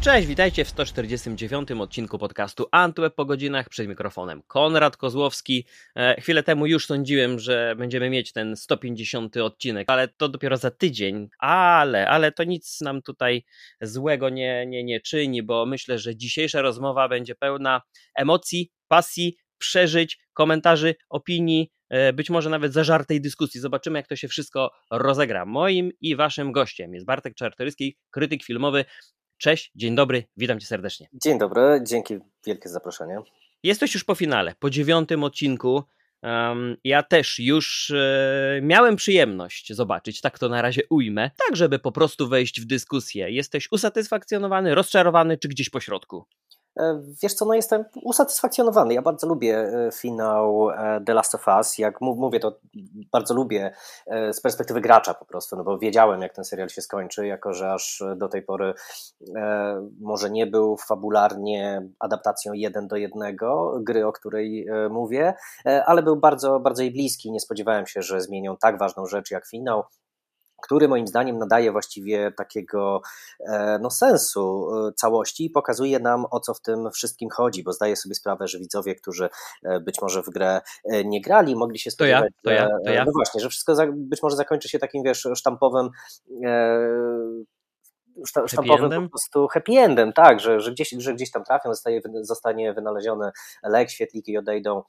Cześć, witajcie w 149 odcinku podcastu Antweb po godzinach przed mikrofonem. Konrad Kozłowski. E, chwilę temu już sądziłem, że będziemy mieć ten 150 odcinek, ale to dopiero za tydzień. Ale, ale to nic nam tutaj złego nie, nie, nie czyni, bo myślę, że dzisiejsza rozmowa będzie pełna emocji, pasji, przeżyć, komentarzy, opinii, e, być może nawet zażartej dyskusji. Zobaczymy, jak to się wszystko rozegra. Moim i waszym gościem jest Bartek Czartoryski, krytyk filmowy. Cześć, dzień dobry, witam cię serdecznie. Dzień dobry, dzięki wielkie za zaproszenie. Jesteś już po finale, po dziewiątym odcinku. Um, ja też już e, miałem przyjemność zobaczyć, tak to na razie ujmę, tak żeby po prostu wejść w dyskusję. Jesteś usatysfakcjonowany, rozczarowany, czy gdzieś po środku? E, wiesz co, no jestem usatysfakcjonowany. Ja bardzo lubię e, finał e, The Last of Us. Jak mówię, to bardzo lubię z perspektywy gracza po prostu, no bo wiedziałem, jak ten serial się skończy, jako że aż do tej pory może nie był fabularnie adaptacją jeden do jednego gry, o której mówię, ale był bardzo, bardzo jej bliski. Nie spodziewałem się, że zmienią tak ważną rzecz jak finał który moim zdaniem nadaje właściwie takiego e, no, sensu e, całości i pokazuje nam o co w tym wszystkim chodzi, bo zdaję sobie sprawę, że widzowie, którzy e, być może w grę nie grali, mogli się spodziewać, to ja, to ja, to ja. no właśnie, że wszystko być może zakończy się takim, wiesz, sztampowym sztampowym po prostu happy endem, tak, że, że, gdzieś, że gdzieś tam trafią, zostaje, zostanie wynaleziony lek, świetliki odejdą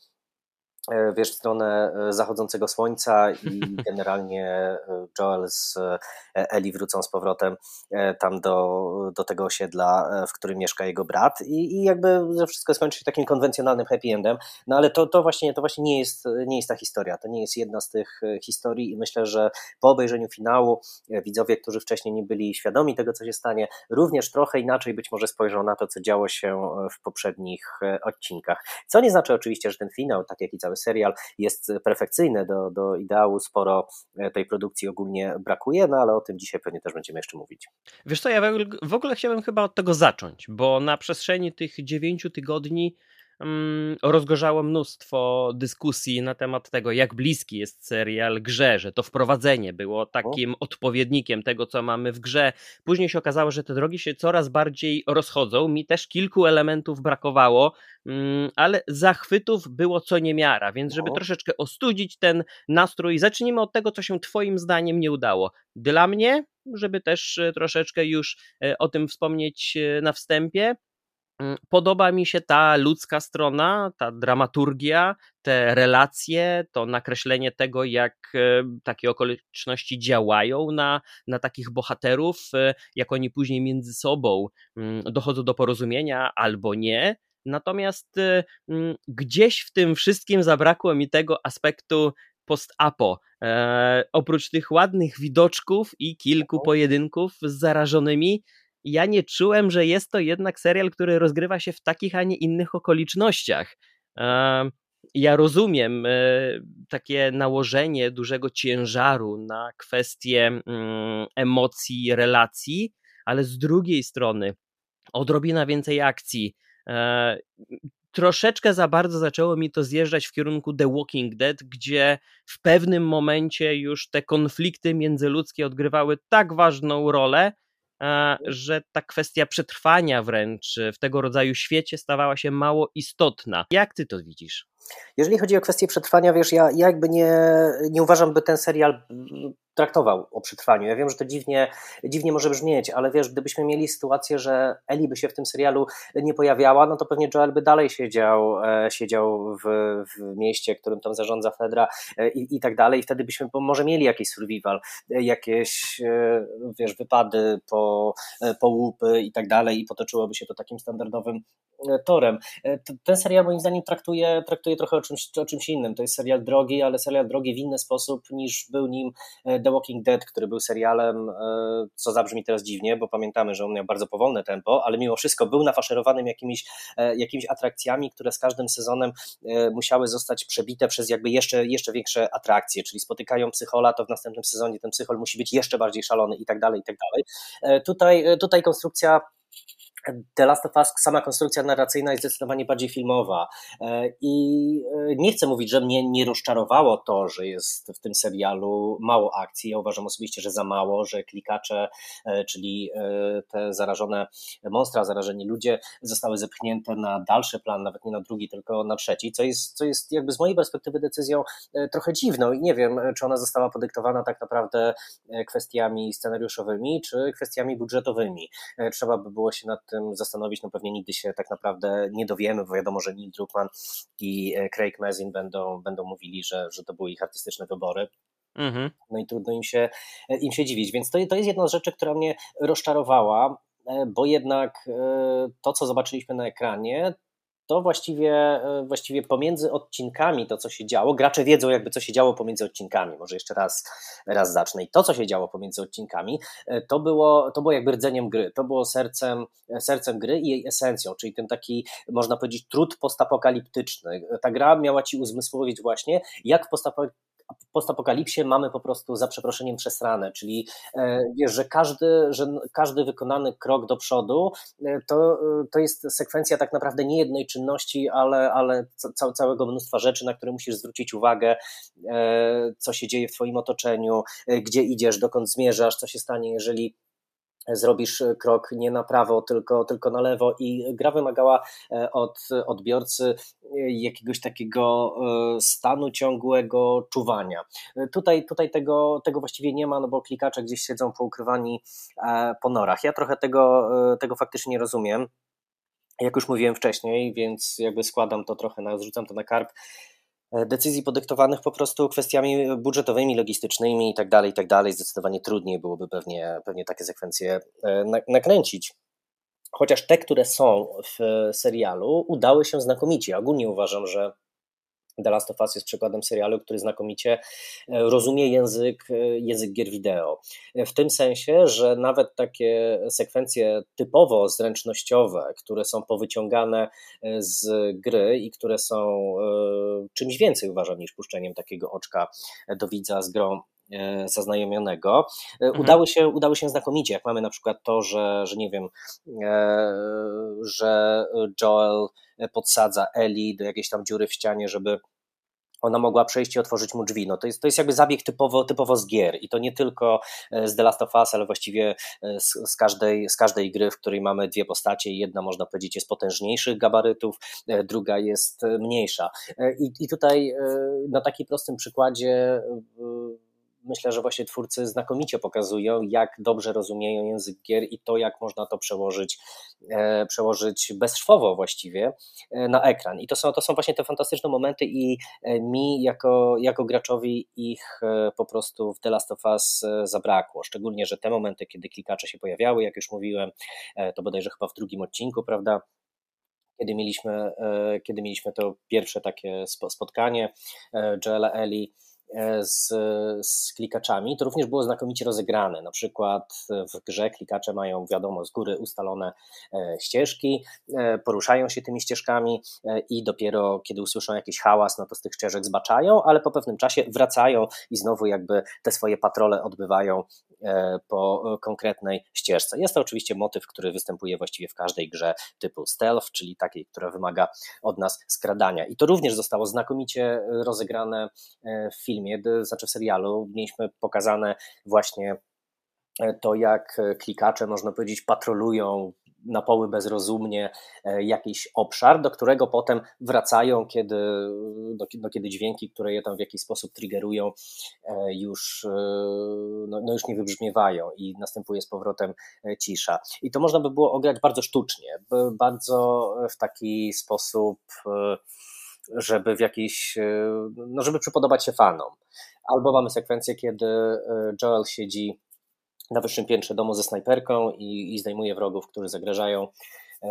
wiesz, w stronę e, zachodzącego słońca i generalnie e, Joel z Eli wrócą z powrotem tam do, do tego osiedla, w którym mieszka jego brat i, i jakby wszystko skończy się takim konwencjonalnym happy endem, no ale to, to właśnie, to właśnie nie, jest, nie jest ta historia, to nie jest jedna z tych historii i myślę, że po obejrzeniu finału widzowie, którzy wcześniej nie byli świadomi tego, co się stanie, również trochę inaczej być może spojrzą na to, co działo się w poprzednich odcinkach. Co nie znaczy oczywiście, że ten finał, tak jak i cały cały serial jest perfekcyjny do, do ideału, sporo e, tej produkcji ogólnie brakuje, no ale o tym dzisiaj pewnie też będziemy jeszcze mówić. Wiesz co, ja w ogóle chciałbym chyba od tego zacząć, bo na przestrzeni tych dziewięciu tygodni rozgorzało mnóstwo dyskusji na temat tego, jak bliski jest serial grze, że to wprowadzenie było takim odpowiednikiem tego, co mamy w grze. Później się okazało, że te drogi się coraz bardziej rozchodzą. Mi też kilku elementów brakowało, mm, ale zachwytów było co niemiara, więc żeby troszeczkę ostudzić ten nastrój, zacznijmy od tego, co się Twoim zdaniem nie udało. Dla mnie, żeby też e, troszeczkę już e, o tym wspomnieć e, na wstępie, Mm, podoba mi się ta ludzka strona, ta dramaturgia, te relacje, to nakreślenie tego, jak e, takie okoliczności działają na, na takich bohaterów, e, jak oni później między sobą mm, dochodzą do porozumienia albo nie. Natomiast e, mm, gdzieś w tym wszystkim zabrakło mi tego aspektu post-apo. oprócz tych ładnych widoczków i kilku pojedynków z zarażonymi, ja nie czułem, że jest to jednak serial, który rozgrywa się w takich, a nie innych okolicznościach. Ja rozumiem e, takie nałożenie dużego ciężaru na kwestie mm, emocji, relacji, ale z drugiej strony odrobina więcej akcji. E, troszeczkę za bardzo zaczęło mi to zjeżdżać w kierunku The Walking Dead, gdzie w pewnym momencie już te konflikty międzyludzkie odgrywały tak ważną rolę, że ta kwestia przetrwania wręcz w tego rodzaju świecie stawała się mało istotna. Jak ty to widzisz? Jeżeli chodzi o kwestię przetrwania, wiesz, ja, ja jakby nie, nie uważam, by ten serial traktował o przetrwaniu. Ja wiem, że to dziwnie, dziwnie może brzmieć, ale wiesz, gdybyśmy mieli sytuację, że Eli by się w tym serialu nie pojawiała, no to pewnie Joel by dalej siedział, e, siedział w, w mieście, którym tam zarządza Fedra e, i, i tak dalej i wtedy byśmy może mieli jakiś survival, e, jakieś e, wiesz, wypady po, e, po łupy i tak dalej i potoczyłoby się to takim standardowym torem. Ten serial moim zdaniem traktuje, traktuje trochę o czymś, o czymś innym. To jest serial drogi, ale serial drogi w inny sposób niż był nim The Walking Dead, który był serialem, e, co zabrzmi teraz dziwnie, bo pamiętamy, że on miał bardzo powolne tempo, ale mimo wszystko był nafaszerowanym jakimiś, e, jakimiś atrakcjami, które z każdym sezonem e, musiały zostać przebite przez jakby jeszcze, jeszcze większe atrakcje, czyli spotykają psychola, to w następnym sezonie ten psychol musi być jeszcze bardziej szalony i tak dalej, i tak dalej. Tutaj, tutaj konstrukcja The Last of Us, sama konstrukcja narracyjna jest zdecydowanie bardziej filmowa e, i e, nie chcę mówić, że mnie nie rozczarowało to, że jest w tym serialu mało akcji. Ja uważam osobiście, że za mało, że klikacze, e, czyli te zarażone monstra, zarażeni ludzie zostały zepchnięte na dalszy plan, nawet nie na drugi, tylko na trzeci, co jest, co jest jakby z mojej perspektywy decyzją trochę dziwną i nie wiem, czy ona została podyktowana tak naprawdę kwestiami scenariuszowymi, czy kwestiami budżetowymi. Trzeba by było się nad tym zastanowić, no pewnie nigdy się tak naprawdę nie dowiemy, bo wiadomo, że Neil Druckmann i e, Craig Mazin będą, będą mówili, że, że to były ich artystyczne wybory. Mhm. No i trudno im się, e, im się dziwić. Więc to, to jest jedna z rzeczy, która mnie rozczarowała, e, bo jednak to, co zobaczyliśmy na ekranie, to właściwie, e, właściwie pomiędzy odcinkami to, co się działo, gracze wiedzą jakby, co się działo pomiędzy odcinkami, może jeszcze raz, raz zacznę. I to, co się działo pomiędzy odcinkami, e, to było, to było jakby rdzeniem gry, to było sercem, sercem gry i jej esencją, czyli ten taki, można powiedzieć, trud postapokaliptyczny. Ta gra miała ci uzmysłowić właśnie, jak w w postapokalipsie mamy po prostu za przeproszeniem przesrane, czyli e, wiesz, że każdy, że każdy wykonany krok do przodu e, to, e, to jest sekwencja tak naprawdę nie jednej czynności, ale, ale całego mnóstwa rzeczy, na które musisz zwrócić uwagę, co się dzieje w Twoim otoczeniu, gdzie idziesz, dokąd zmierzasz, co się stanie, jeżeli zrobisz krok nie na prawo, tylko, tylko na lewo i gra wymagała e, od odbiorcy e, jakiegoś takiego e, stanu ciągłego czuwania. Tutaj, tutaj tego, tego właściwie nie ma, no bo klikacze gdzieś siedzą poukrywani po norach. Ja trochę tego, tego faktycznie nie rozumiem. Jak już mówiłem wcześniej, więc jakby składam to trochę na, zrzucam to na karp E, decyzji podyktowanych po prostu kwestiami budżetowymi, logistycznymi i tak dalej, i tak dalej. Zdecydowanie trudniej byłoby pewnie, pewnie takie sekwencje e, nakręcić. Chociaż te, które są w serialu, udały się znakomicie. Ogólnie uważam, że The Last of Us jest przykładem serialu, który znakomicie e, rozumie język, e, język gier wideo. E, w tym sensie, że nawet takie sekwencje typowo zręcznościowe, które są powyciągane z gry i które są czymś więcej uważam niż puszczeniem takiego oczka do widza z grą zaznajomionego. Mhm. Udały, się, udały się znakomicie, jak mamy na przykład to, że, że nie wiem, że Joel podsadza Eli do jakiejś tam dziury w ścianie, żeby ona mogła przejść i otworzyć mu drzwi. No to, jest, to jest jakby zabieg typowo, typowo z gier i to nie tylko e, z The Last of Us, ale właściwie e, z, z, każdej, z każdej gry, w której mamy dwie postacie jedna można powiedzieć jest potężniejszych gabarytów, e, druga jest mniejsza. I, i tutaj na takim prostym przykładzie myślę, że właśnie twórcy znakomicie pokazują, jak dobrze rozumieją język gier i to, jak można to przełożyć, e, przełożyć bezszwowo właściwie e, na ekran. I to są, to są właśnie te fantastyczne momenty i e, mi jako, jako graczowi ich po prostu w The Last of Us zabrakło. Szczególnie, że te momenty, kiedy klikacze się pojawiały, jak już mówiłem, to bodajże chyba w drugim odcinku, prawda, kiedy mieliśmy, kiedy mieliśmy to pierwsze takie spotkanie Joela Eli E, z, z klikaczami, to również było znakomicie rozegrane. Na przykład w grze klikacze mają, wiadomo, z góry ustalone e, ścieżki, e, poruszają się tymi ścieżkami i dopiero kiedy usłyszą jakiś hałas, no to z tych ścieżek zbaczają, ale po pewnym czasie wracają i znowu jakby te swoje patrole odbywają po konkretnej ścieżce. Jest to oczywiście motyw, który występuje właściwie w każdej grze typu stealth, czyli takiej, która wymaga od nas skradania. I to również zostało znakomicie rozegrane w filmie filmie, znaczy w serialu, mieliśmy pokazane właśnie e, to, jak klikacze, można powiedzieć, patrolują na poły bezrozumnie e, jakiś obszar, do którego potem wracają, kiedy, do, do, kiedy dźwięki, które je tam w jakiś sposób triggerują, e, już, no, no, już nie wybrzmiewają i następuje z powrotem cisza. I to można by było ograć bardzo sztucznie, bardzo w taki sposób żeby w jakiś, e, no żeby przypodobać się fanom. Albo mamy sekwencję, kiedy e, Joel siedzi na wyższym piętrze domu ze snajperką i, i zdejmuje wrogów, którzy zagrażają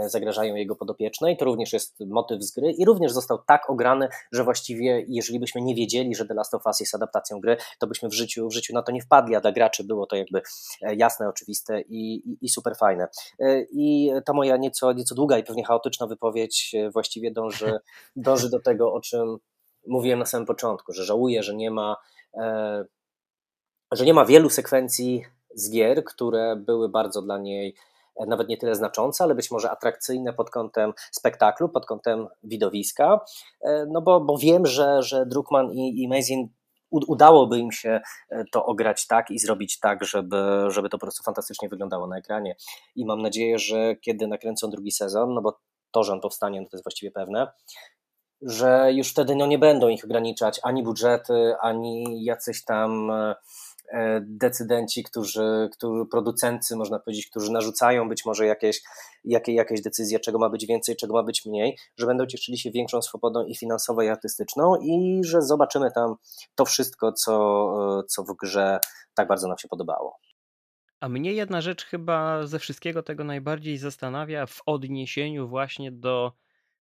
zagrażają jego podopiecznej. To również jest motyw z gry i również został tak ograny, że właściwie jeżeli byśmy nie wiedzieli, że The Last of Us jest adaptacją gry, to byśmy w życiu, w życiu na to nie wpadli, a dla graczy było to jakby e, jasne, oczywiste i, i, i super fajne. E, I ta moja nieco, nieco długa i pewnie chaotyczna wypowiedź właściwie dąży, dąży do tego, o czym mówiłem na samym początku, że żałuję, że nie ma że nie ma wielu sekwencji z gier, które były bardzo dla niej nawet nie tyle znaczące, ale być może atrakcyjne pod kątem spektaklu, pod kątem widowiska, no bo, bo wiem, że, że Druckmann i, i Mazin udałoby im się e, to ograć tak i zrobić tak, żeby, żeby to po prostu fantastycznie wyglądało na ekranie. I mam nadzieję, że kiedy nakręcą drugi sezon, no bo to, że on powstanie, no to jest właściwie pewne, że już wtedy no, nie będą ich ograniczać ani budżety, ani jacyś tam e, E, decydenci, którzy, którzy, producency, można powiedzieć, którzy narzucają być może jakieś, jakie, jakieś decyzje, czego ma być więcej, czego ma być mniej, że będą cieszyli się większą swobodą i finansową, i artystyczną i że zobaczymy tam to wszystko, co, co w grze tak bardzo nam się podobało. A mnie jedna rzecz chyba ze wszystkiego tego najbardziej zastanawia w odniesieniu właśnie do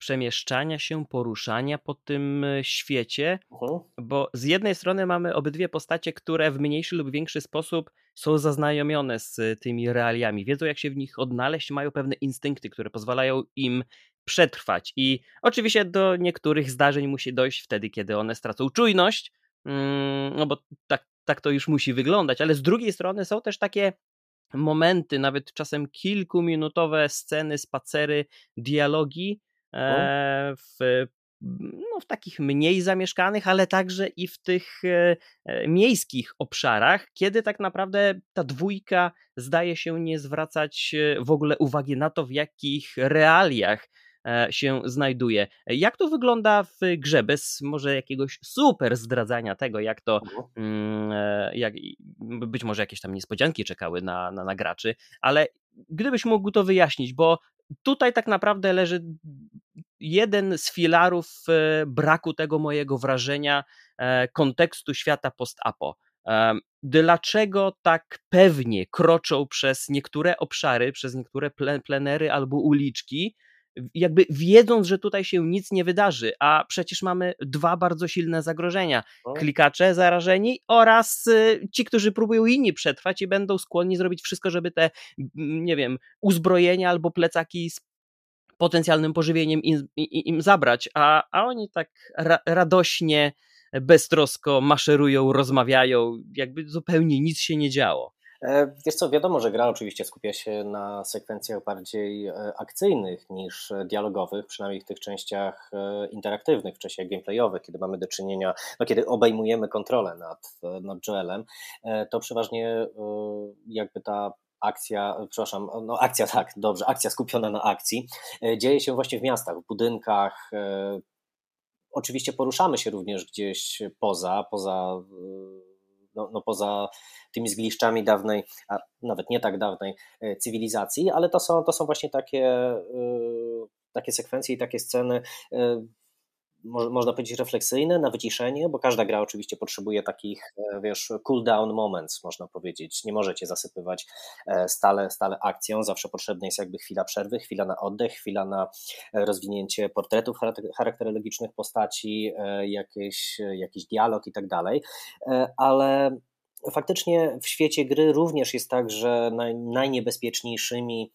przemieszczania się, poruszania po tym e, świecie, uh-huh. bo z jednej strony mamy obydwie postacie, które w mniejszy lub większy sposób są zaznajomione z e, tymi realiami, wiedzą jak się w nich odnaleźć, mają pewne instynkty, które pozwalają im przetrwać. I oczywiście do niektórych zdarzeń musi dojść wtedy, kiedy one stracą czujność, mm, no bo tak, tak to już musi wyglądać, ale z drugiej strony są też takie momenty, nawet czasem kilkuminutowe sceny, spacery, dialogi, w, no, w takich mniej zamieszkanych, ale także i w tych e, e, miejskich obszarach, kiedy tak naprawdę ta dwójka zdaje się nie zwracać w ogóle uwagi na to, w jakich realiach się znajduje. Jak to wygląda w grze, bez może jakiegoś super zdradzania tego, jak to, mm, jak, być może jakieś tam niespodzianki czekały na, na, na graczy, ale gdybyś mógł to wyjaśnić, bo tutaj tak naprawdę leży jeden z filarów e, braku tego mojego wrażenia e, kontekstu świata post-apo. E, dlaczego tak pewnie kroczą przez niektóre obszary, przez niektóre plenery albo uliczki, jakby wiedząc, że tutaj się nic nie wydarzy, a przecież mamy dwa bardzo silne zagrożenia. Klikacze zarażeni oraz ci, którzy próbują inni przetrwać i będą skłonni zrobić wszystko, żeby te, nie wiem, uzbrojenia albo plecaki z potencjalnym pożywieniem im, im zabrać, a, a oni tak ra, radośnie, beztrosko maszerują, rozmawiają, jakby zupełnie nic się nie działo. E, wiesz co, wiadomo, że gra oczywiście skupia się na sekwencjach bardziej e, akcyjnych niż dialogowych, przynajmniej w tych częściach e, interaktywnych, w czasie gameplayowych, kiedy mamy do czynienia, no kiedy obejmujemy kontrolę nad, nad Joelem, to przeważnie jakby ta akcja, przepraszam, no akcja tak, dobrze, akcja skupiona na akcji, e, dzieje się właśnie w miastach, w budynkach. E, oczywiście poruszamy się również gdzieś poza, poza, e, no, no poza tymi zgliszczami dawnej, a nawet nie tak dawnej cywilizacji, ale to są, to są właśnie takie, takie sekwencje i takie sceny można powiedzieć, refleksyjne, na wyciszenie, bo każda gra oczywiście potrzebuje takich, e, wiesz, cool down moments, można powiedzieć. Nie możecie zasypywać e, stale, stale akcją, zawsze potrzebna jest jakby chwila przerwy, chwila na oddech, chwila na e, rozwinięcie portretów charakterologicznych postaci, jakieś, jakiś dialog i tak dalej, ale faktycznie w świecie gry również jest tak, że naj, najniebezpieczniejszymi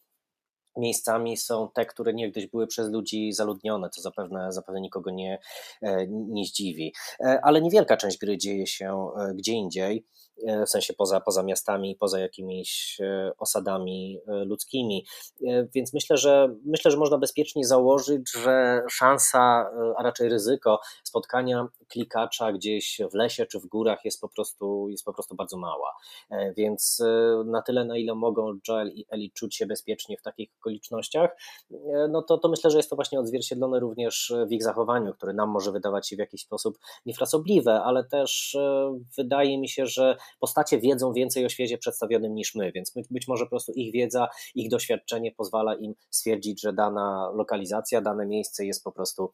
miejscami są te, które niegdyś były przez ludzi zaludnione, co zapewne, zapewne nikogo nie, e, nie zdziwi. E, ale niewielka część gry dzieje się e, gdzie indziej. E, w sensie poza, poza miastami, poza jakimiś e, osadami e, ludzkimi. Więc myślę, że myślę, że można bezpiecznie założyć, że szansa, a raczej ryzyko spotkania klikacza gdzieś w lesie czy w górach jest po prostu, jest po prostu bardzo mała. Więc na tyle, na ile mogą Joel i Ellie czuć się bezpiecznie w takich okolicznościach, no to, to myślę, że jest to właśnie odzwierciedlone również w ich zachowaniu, które nam może wydawać się w jakiś sposób niefrasobliwe, ale też wydaje mi się, że postacie wiedzą więcej o świecie przedstawionym niż my, więc być może po prostu ich wiedza, ich doświadczenie pozwala im stwierdzić, że dana lokalizacja, dane miejsce jest po prostu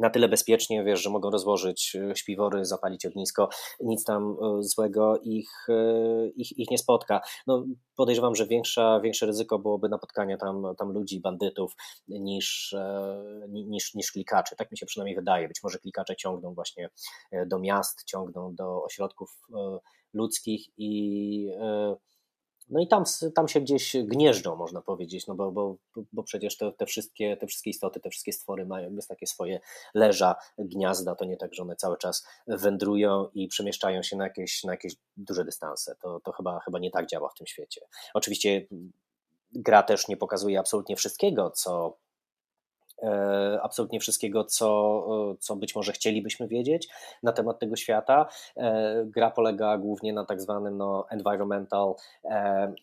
na tyle bezpiecznie, wiesz, że mogą rozłożyć e, śpiwory, zapalić ognisko, nic tam e, złego ich, e, ich, ich nie spotka. No, podejrzewam, że większa, większe ryzyko byłoby napotkania tam, tam ludzi, bandytów niż, niż, niż klikaczy. Tak mi się przynajmniej wydaje. Być może klikacze ciągną właśnie do miast, ciągną do ośrodków ludzkich i no i tam, tam się gdzieś gnieżdżą, można powiedzieć, no bo, bo, bo przecież te, te, wszystkie, te wszystkie istoty, te wszystkie stwory mają jest takie swoje leża, gniazda, to nie tak, że one cały czas wędrują i przemieszczają się na jakieś, na jakieś duże dystanse. To, to chyba, chyba nie tak działa w tym świecie. Oczywiście gra też nie pokazuje absolutnie wszystkiego, co E, absolutnie wszystkiego, co, e, co być może chcielibyśmy wiedzieć na temat tego świata. E, gra polega głównie na tak zwanym no, environmental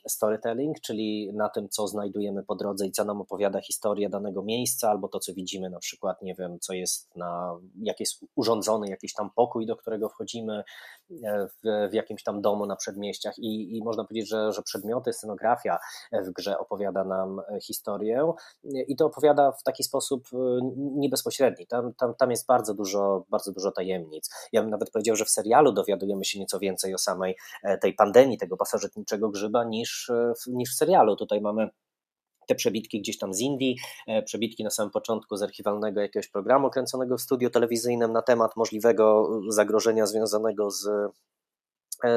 storytelling, czyli na tym, co znajdujemy po drodze i co nam opowiada historia danego miejsca, albo to, co widzimy, na przykład, nie wiem, co jest na, jak jest urządzony jakiś tam pokój, do którego wchodzimy w, w jakimś tam domu na przedmieściach i, i można powiedzieć, że, że przedmioty, scenografia w grze opowiada nam historię i to opowiada w taki sposób, sposób e, niebezpośredni. Tam, tam, tam jest bardzo dużo, bardzo dużo tajemnic. Ja bym nawet powiedział, że w serialu dowiadujemy się nieco więcej o samej e, tej pandemii, tego pasożytniczego grzyba niż, e, niż w serialu. Tutaj mamy te przebitki gdzieś tam z Indii, przebitki na samym początku z archiwalnego jakiegoś programu kręconego w studiu telewizyjnym na temat możliwego zagrożenia związanego z E,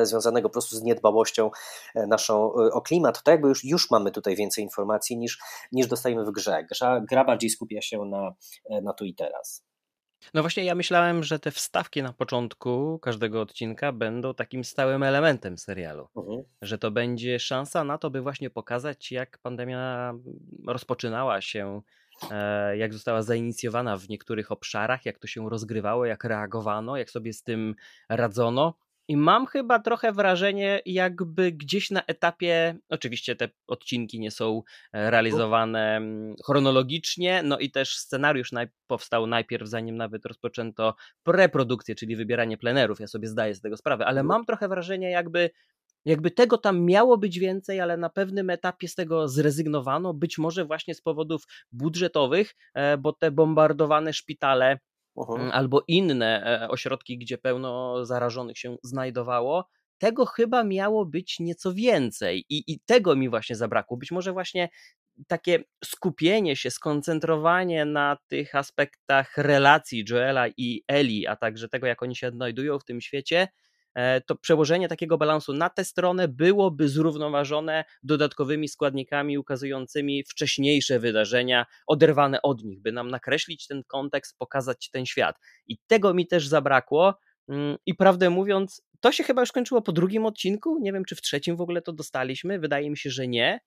związanego po prostu z niedbałością e, naszą e, o klimat, to jakby już, już mamy tutaj więcej informacji niż, niż dostajemy w grze. Gra, gra bardziej skupia się na, na tu i teraz. No właśnie, ja myślałem, że te wstawki na początku każdego odcinka będą takim stałym elementem serialu. Mhm. Że to będzie szansa na to, by właśnie pokazać, jak pandemia rozpoczynała się, jak została zainicjowana w niektórych obszarach, jak to się rozgrywało, jak reagowano, jak sobie z tym radzono. I mam chyba trochę wrażenie, jakby gdzieś na etapie, oczywiście te odcinki nie są e, realizowane mm, chronologicznie, no i też scenariusz naj, powstał najpierw, zanim nawet rozpoczęto preprodukcję, czyli wybieranie plenerów. Ja sobie zdaję z tego sprawę, ale mhm. mam trochę wrażenie, jakby jakby tego tam miało być więcej, ale na pewnym etapie z tego zrezygnowano, być może właśnie z powodów budżetowych, e, bo te bombardowane szpitale Mhm. albo inne e, ośrodki, gdzie pełno zarażonych się znajdowało, tego chyba miało być nieco więcej i, i tego mi właśnie zabrakło. Być może właśnie takie skupienie się, skoncentrowanie na tych aspektach relacji Joela i Eli, a także tego, jak oni się odnajdują w tym świecie, to przełożenie takiego balansu na tę stronę byłoby zrównoważone dodatkowymi składnikami ukazującymi wcześniejsze wydarzenia, oderwane od nich, by nam nakreślić ten kontekst, pokazać ten świat. I tego mi też zabrakło. Mm, I prawdę mówiąc, to się chyba już kończyło po drugim odcinku. Nie wiem, czy w trzecim w ogóle to dostaliśmy. Wydaje mi się, że nie.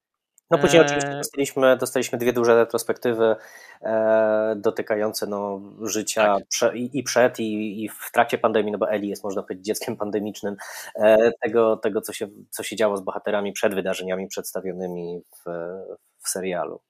No później e... oczywiście dostaliśmy, dostaliśmy dwie duże retrospektywy e, dotykające no, życia tak. prze, i, i, przed, i, i, w trakcie pandemii, no bo Eli jest, można powiedzieć, dzieckiem pandemicznym, e, tego, tego co, się, co się działo z bohaterami przed wydarzeniami przedstawionymi w, w serialu.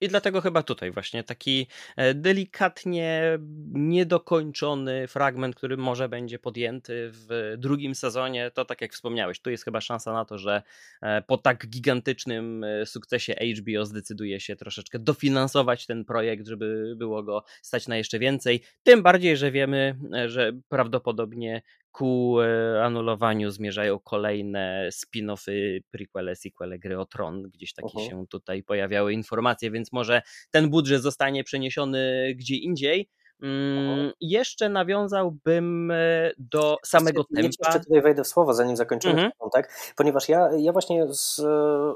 I dlatego chyba tutaj właśnie taki e, delikatnie niedokończony fragment, który może będzie podjęty w drugim sezonie, to tak jak wspomniałeś, tu jest chyba szansa na to, że e, po tak gigantycznym e, sukcesie HBO zdecyduje się troszeczkę dofinansować ten projekt, żeby było go stać na jeszcze więcej. Tym bardziej, że wiemy, że prawdopodobnie ku e, anulowaniu zmierzają kolejne spin-offy, prequele, sequele gry o Tron. Gdzieś takie uh -huh. się tutaj pojawiały informacje, więc może ten budżet zostanie przeniesiony gdzie indziej. Mm, jeszcze nawiązałbym e, do samego tempa. Jeszcze tutaj wejdę w słowo, zanim zakończymy mhm. ten wątek, ponieważ ja, ja właśnie z,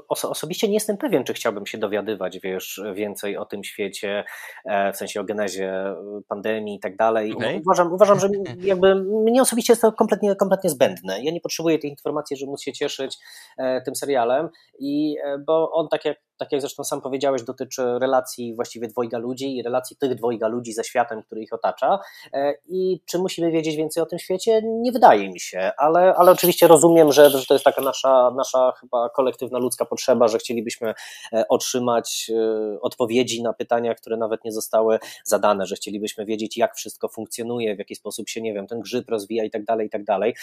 oso, osobiście nie jestem pewien, czy chciałbym się dowiadywać, wiesz, więcej o tym świecie, e, w sensie o genezie pandemii i tak dalej. Okay. Uważam, uważam, że jakby mnie osobiście jest to kompletnie, kompletnie zbędne. Ja nie potrzebuję tej informacji, żeby móc się cieszyć e, tym serialem, i, bo on tak jak tak jak zresztą sam powiedziałeś, dotyczy relacji właściwie dwojga ludzi i relacji tych dwojga ludzi ze światem, który ich otacza. E, I czy musimy wiedzieć więcej o tym świecie? Nie wydaje mi się, ale, ale oczywiście rozumiem, że, że to jest taka nasza, nasza chyba kolektywna ludzka potrzeba, że chcielibyśmy e, otrzymać e, odpowiedzi na pytania, które nawet nie zostały zadane, że chcielibyśmy wiedzieć, jak wszystko funkcjonuje, w jaki sposób się, nie wiem, ten grzyb rozwija i tak dalej, i tak dalej.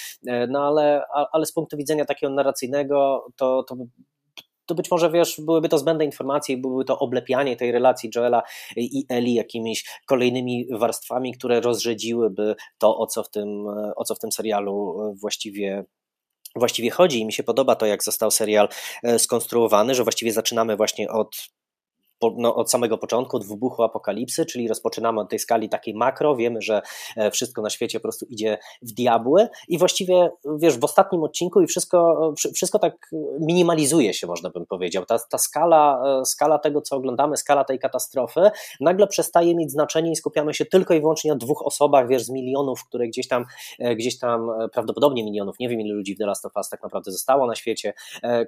No ale, ale z punktu widzenia takiego narracyjnego, to, to to być może wiesz, byłyby to zbędne informacje i byłyby to oblepianie tej relacji Joela i Eli jakimiś kolejnymi warstwami, które rozrzedziłyby to, o co w tym, o co w tym serialu właściwie właściwie chodzi. I mi się podoba to, jak został serial e, skonstruowany, że właściwie zaczynamy właśnie od no, od samego początku, od wybuchu apokalipsy, czyli rozpoczynamy od tej skali takiej makro, wiemy, że e, wszystko na świecie po prostu idzie w diabły i właściwie, wiesz, w ostatnim odcinku i wszystko, wszystko tak minimalizuje się, można bym powiedział. Ta, ta skala, e, skala tego, co oglądamy, skala tej katastrofy, nagle przestaje mieć znaczenie i skupiamy się tylko i wyłącznie na dwóch osobach, wiesz, z milionów, które gdzieś tam, e, gdzieś tam prawdopodobnie milionów, nie wiem ile ludzi w The Last of Us tak naprawdę zostało na świecie,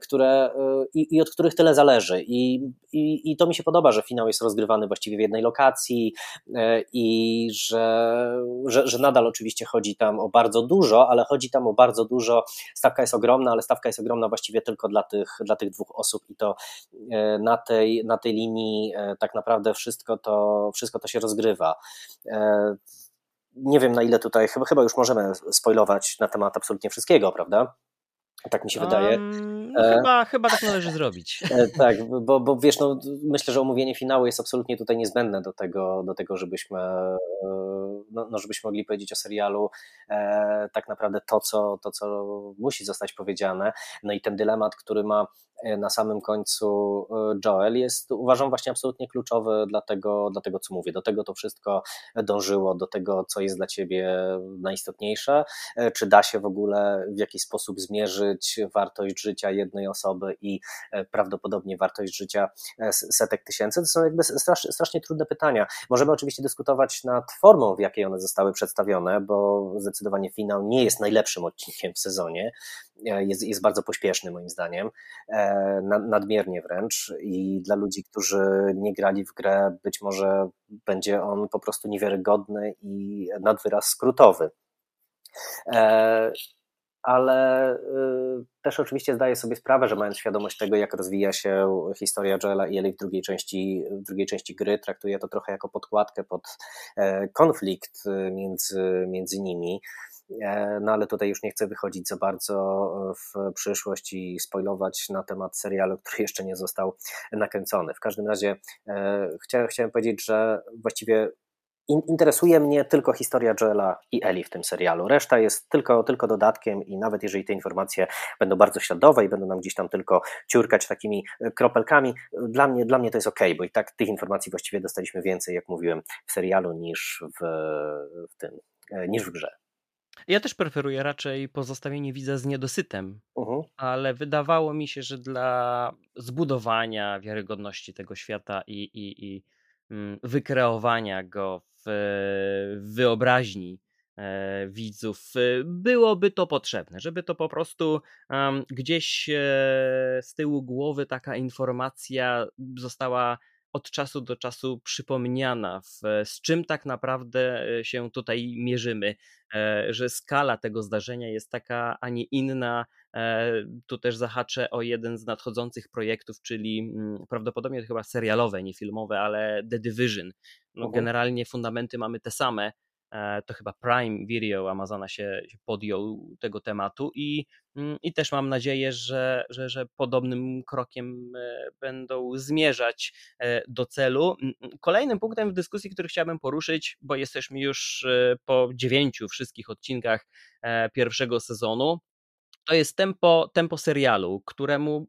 które i, i od których tyle zależy i, i, i to mi się podoba, że finał jest rozgrywany właściwie w jednej lokacji e, i że, że, że nadal oczywiście chodzi tam o bardzo dużo, ale chodzi tam o bardzo dużo. Stawka jest ogromna, ale stawka jest ogromna właściwie tylko dla tych, dla tych dwóch osób i to e, na tej, na tej linii e, tak naprawdę wszystko to, wszystko to się rozgrywa nie wiem na ile tutaj, chyba, chyba już możemy spoilować na temat absolutnie wszystkiego, prawda? Tak mi się wydaje. Um, chyba, e, chyba tak należy zrobić. E, tak, bo, bo wiesz, no, myślę, że omówienie finału jest absolutnie tutaj niezbędne do tego, do tego żebyśmy, no, no żebyśmy mogli powiedzieć o serialu e, tak naprawdę to co, to, co musi zostać powiedziane. No i ten dylemat, który ma E, na samym końcu e, Joel jest uważam właśnie absolutnie kluczowy dla tego, dla tego co mówię. Do tego to wszystko dążyło, do tego co jest dla ciebie najistotniejsze. Czy da się w ogóle w jakiś sposób zmierzyć wartość życia jednej osoby i prawdopodobnie wartość życia setek tysięcy? To są jakby strasznie, strasznie trudne pytania. Możemy oczywiście dyskutować nad formą, w jakiej one zostały przedstawione, bo zdecydowanie finał nie jest najlepszym odcinkiem w sezonie. Jest, jest bardzo pośpieszny moim zdaniem nadmiernie wręcz i dla ludzi, którzy nie grali w grę, być może będzie on po prostu niewiarygodny i nad wyraz skrótowy. E, ale y, też oczywiście zdaję sobie sprawę, że mając świadomość tego, jak rozwija się historia Joela i Ellie w drugiej części, w drugiej części gry, traktuję to trochę jako podkładkę pod e, konflikt między, między nimi. E, no ale tutaj już nie chcę wychodzić za bardzo e, w przyszłość i spoilować na temat serialu, który jeszcze nie został nakręcony. W każdym razie e, chciałem, chciałem powiedzieć, że właściwie interesuje mnie tylko historia Joela i Eli w tym serialu. Reszta jest tylko, tylko dodatkiem i nawet jeżeli te informacje będą bardzo śladowe i będą nam gdzieś tam tylko ciurkać takimi kropelkami, dla mnie, dla mnie to jest ok, bo i tak tych informacji właściwie dostaliśmy więcej, jak mówiłem, w serialu niż w, w tym, niż w grze. Ja też preferuję raczej pozostawienie widza z niedosytem, uh-huh. ale wydawało mi się, że dla zbudowania wiarygodności tego świata i, i, i mm, wykreowania go w, wyobraźni e, widzów e, byłoby to potrzebne, żeby to po prostu gdzieś e, z tyłu głowy taka informacja została od czasu do czasu przypomniana, z czym tak naprawdę się tutaj mierzymy, że skala tego zdarzenia jest taka, a nie inna. Tu też zahaczę o jeden z nadchodzących projektów, czyli mm, prawdopodobnie chyba serialowe, nie filmowe, ale The Division. No, generalnie fundamenty mamy te same, E, to chyba Prime Video Amazona się, podjął tego tematu i, mm, i też mam nadzieję, że, że, że podobnym krokiem e, będą zmierzać e, do celu. Kolejnym punktem w dyskusji, który chciałbym poruszyć, bo jesteśmy już po dziewięciu wszystkich odcinkach pierwszego sezonu, to jest tempo, tempo serialu, któremu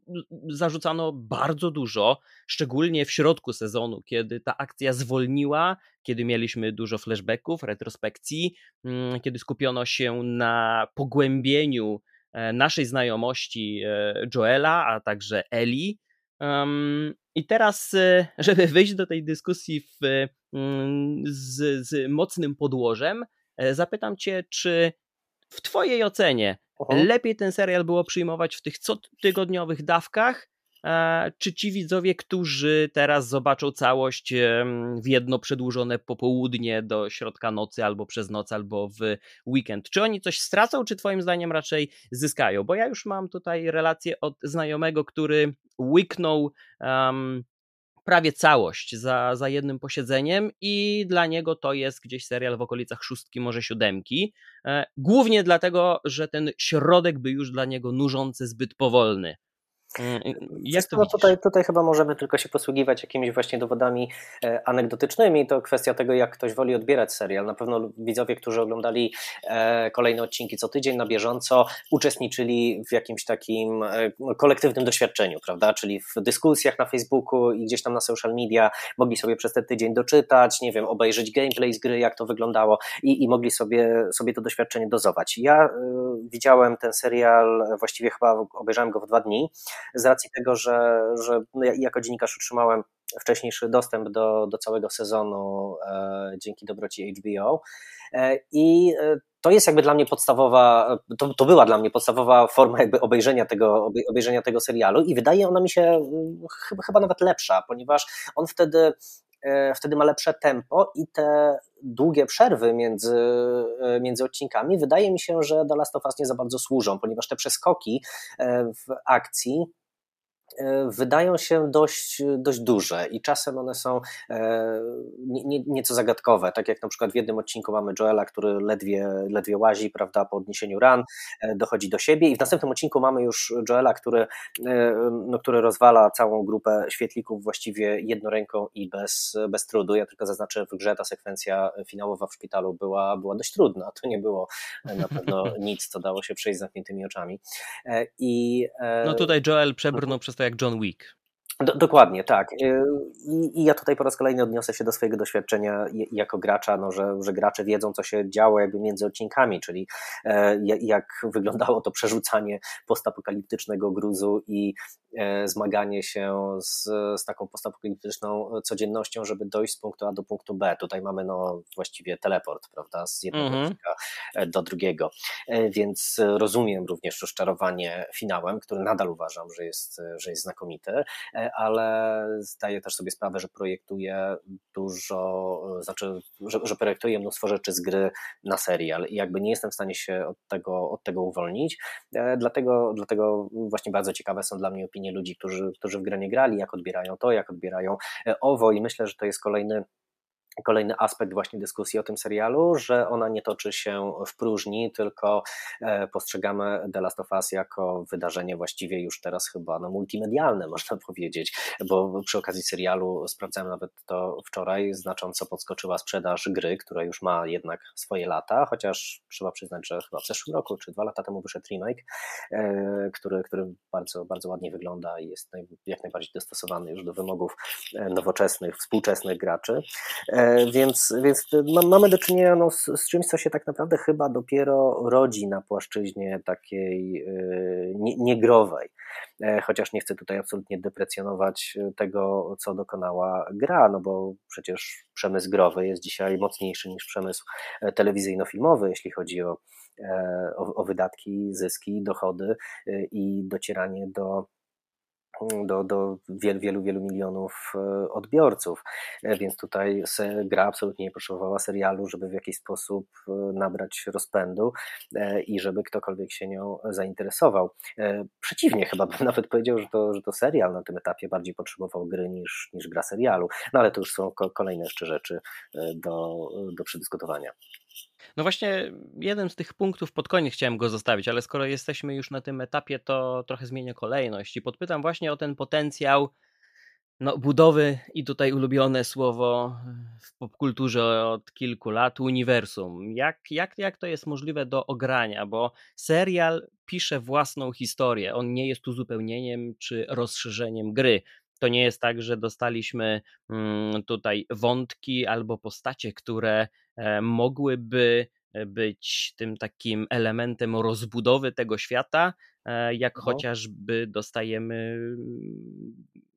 zarzucano bardzo dużo, szczególnie w środku sezonu, kiedy ta akcja zwolniła, kiedy mieliśmy dużo flashbacków, retrospekcji, mm, kiedy skupiono się na pogłębieniu e, naszej znajomości e, Joela, a także Eli. I teraz, e, żeby wyjść do tej dyskusji w, mm, z, z mocnym podłożem, zapytam Cię, czy w Twojej ocenie Aha. Lepiej ten serial było przyjmować w tych cotygodniowych dawkach, e, czy ci widzowie, którzy teraz zobaczą całość w jedno przedłużone popołudnie do środka nocy, albo przez noc, albo w weekend, czy oni coś stracą, czy Twoim zdaniem raczej zyskają? Bo ja już mam tutaj relację od znajomego, który łyknął um, prawie całość za, za jednym posiedzeniem i dla niego to jest gdzieś serial w okolicach szóstki, może siódemki. E, głównie dlatego, że ten środek był już dla niego nużący, zbyt powolny. Mm, jak to no tutaj, tutaj chyba możemy tylko się posługiwać jakimiś właśnie dowodami e, anegdotycznymi. To kwestia tego, jak ktoś woli odbierać serial. Na pewno widzowie, którzy oglądali e, kolejne odcinki co tydzień na bieżąco, uczestniczyli w jakimś takim e, kolektywnym doświadczeniu, prawda? Czyli w dyskusjach na Facebooku i gdzieś tam na social media mogli sobie przez ten tydzień doczytać, nie wiem, obejrzeć gameplay z gry, jak to wyglądało i, i mogli sobie, sobie to doświadczenie dozować. Ja y, widziałem ten serial, właściwie chyba obejrzałem go w dwa dni z racji tego, że, że no ja jako dziennikarz otrzymałem wcześniejszy dostęp do, do całego sezonu e, dzięki dobroci HBO. E, I e, to jest jakby dla mnie podstawowa, to, to była dla mnie podstawowa forma jakby obejrzenia tego, obejrzenia tego serialu i wydaje ona mi się mm, chyba, chyba nawet lepsza, ponieważ on wtedy wtedy ma lepsze tempo i te długie przerwy między, e, między odcinkami wydaje mi się, że The Last of Us nie za bardzo służą, ponieważ te przeskoki w akcji E, wydają się dość, dość duże i czasem one są e, nie, nieco zagadkowe, tak jak na przykład w jednym odcinku mamy Joela, który ledwie, ledwie łazi, prawda, po odniesieniu ran, e, dochodzi do siebie i w następnym odcinku mamy już Joela, który, no, który rozwala całą grupę świetlików właściwie jedną ręką i bez, bez trudu. Ja tylko zaznaczę w grze ta sekwencja finałowa w szpitalu była, była dość trudna, to nie było na pewno nic, co dało się przejść z zamkniętymi oczami. I, no tutaj Joel przebrnął przez to jak John Wick. Do, dokładnie, tak. Y, I, I, ja tutaj po raz kolejny odniosę się do swojego doświadczenia jako gracza, no, że, że gracze wiedzą, co się działo jakby między odcinkami, czyli e, jak wyglądało to przerzucanie postapokaliptycznego gruzu i e, zmaganie się z, z taką postapokaliptyczną codziennością, żeby dojść z punktu A do punktu B. Tutaj mamy no, właściwie teleport, prawda, z jednego -hmm. odcinka e, do drugiego. E, więc rozumiem również rozczarowanie finałem, który nadal uważam, że jest, że jest znakomity e, ale zdaję też sobie sprawę, że projektuje dużo, znaczy, że, że projektuje mnóstwo rzeczy z gry na serial i jakby nie jestem w stanie się od tego, od tego uwolnić. E, dlatego, dlatego właśnie bardzo ciekawe są dla mnie opinie ludzi, którzy, którzy w grę nie grali, jak odbierają to, jak odbierają e, owo i myślę, że to jest kolejny kolejny aspekt właśnie dyskusji o tym serialu, że ona nie toczy się w próżni, tylko e, postrzegamy The Last of Us jako wydarzenie właściwie już teraz chyba no, multimedialne, można powiedzieć, bo przy okazji serialu sprawdzałem nawet to wczoraj, znacząco podskoczyła sprzedaż gry, która już ma jednak swoje lata, chociaż trzeba przyznać, że chyba w zeszłym roku, czy dwa lata temu wyszedł remake, e, który, który bardzo, bardzo ładnie wygląda i jest jak najbardziej dostosowany już do wymogów e, nowoczesnych, współczesnych graczy. Więc, więc mamy do czynienia no, z, z, czymś, co się tak naprawdę chyba dopiero rodzi na płaszczyźnie takiej y, niegrowej. E, chociaż nie chcę tutaj absolutnie deprecjonować tego, co dokonała gra, no bo przecież przemysł growy jest dzisiaj mocniejszy niż przemysł e, telewizyjno-filmowy, jeśli chodzi o, e, o, o wydatki, zyski, dochody i docieranie do do, do wielu, wielu, wielu milionów e, odbiorców, e, więc tutaj gra absolutnie nie potrzebowała serialu, żeby w jakiś sposób e, nabrać rozpędu i żeby ktokolwiek się nią zainteresował. Przeciwnie, chyba bym nawet powiedział, że to, że to serial na tym etapie bardziej potrzebował gry niż, niż gra serialu, no ale to już są kolejne jeszcze rzeczy do, do przedyskutowania. No właśnie, jeden z tych punktów pod koniec chciałem go zostawić, ale skoro jesteśmy już na tym etapie, to trochę zmienię kolejność i podpytam właśnie o ten potencjał no, budowy i tutaj ulubione słowo w popkulturze od kilku lat uniwersum. Jak, jak, jak to jest możliwe do ogrania? Bo serial pisze własną historię. On nie jest uzupełnieniem czy rozszerzeniem gry. To nie jest tak, że dostaliśmy mm, tutaj wątki albo postacie, które mogłyby e, być tym takim elementem rozbudowy tego świata, e, jak no. chociażby dostajemy,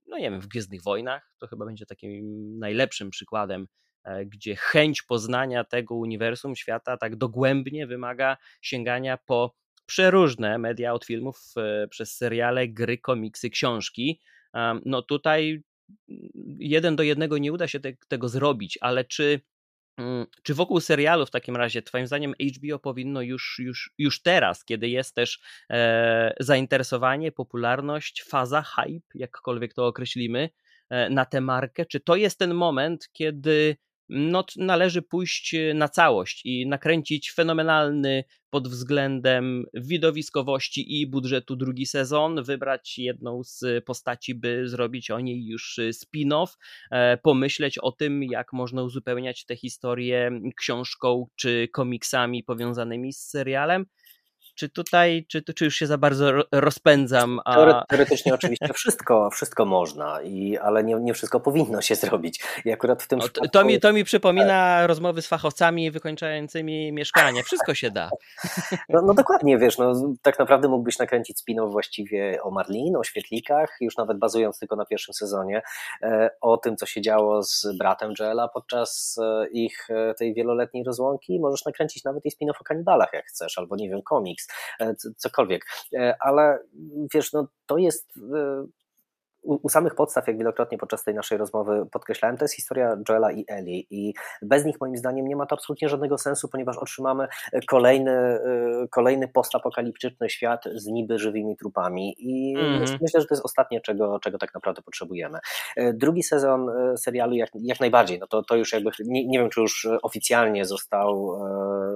no nie wiem, w Gwiezdnych Wojnach. To chyba będzie takim najlepszym przykładem, gdzie chęć poznania tego uniwersum świata tak dogłębnie wymaga sięgania po przeróżne media od filmów przez seriale, gry, komiksy, książki no tutaj jeden do jednego nie uda się te, tego zrobić, ale czy, mm, czy wokół serialu w takim razie, Twoim zdaniem, HBO powinno już, już, już teraz, kiedy jest też e, zainteresowanie, popularność, faza, hype, jakkolwiek to określimy, e, na tę markę, czy to jest ten moment, kiedy no, należy pójść na całość i nakręcić fenomenalny pod względem widowiskowości i budżetu drugi sezon, wybrać jedną z postaci, by zrobić o niej już spin-off, e, pomyśleć o tym, jak można uzupełniać tę historię książką czy komiksami powiązanymi z serialem czy tutaj, czy, czy już się za bardzo rozpędzam? A... Teoretycznie oczywiście wszystko, wszystko można, i, ale nie, nie wszystko powinno się zrobić. I akurat w tym no, przypadku... to, mi, to mi przypomina rozmowy z fachowcami wykończającymi mieszkanie. Wszystko się da. No, no dokładnie, wiesz, no, tak naprawdę mógłbyś nakręcić spin właściwie o Marlin, o świetlikach, już nawet bazując tylko na pierwszym sezonie, e, o tym, co się działo z bratem Joela podczas e, ich e, tej wieloletniej rozłąki. Możesz nakręcić nawet i spin o kanibalach, jak chcesz, albo nie wiem, komiks cokolwiek. E, ale wiesz, no to jest e, u, samych podstaw, jak wielokrotnie podczas tej naszej rozmowy podkreślałem, to jest historia Joela i Eli i bez nich moim zdaniem nie ma to absolutnie żadnego sensu, ponieważ otrzymamy kolejny, kolejny postapokaliptyczny świat z niby żywymi trupami i mm -hmm. myślę, że to jest ostatnie, czego, czego tak naprawdę potrzebujemy. Drugi sezon serialu jak, jak najbardziej, no to, to już jakby, nie, nie wiem czy już oficjalnie został,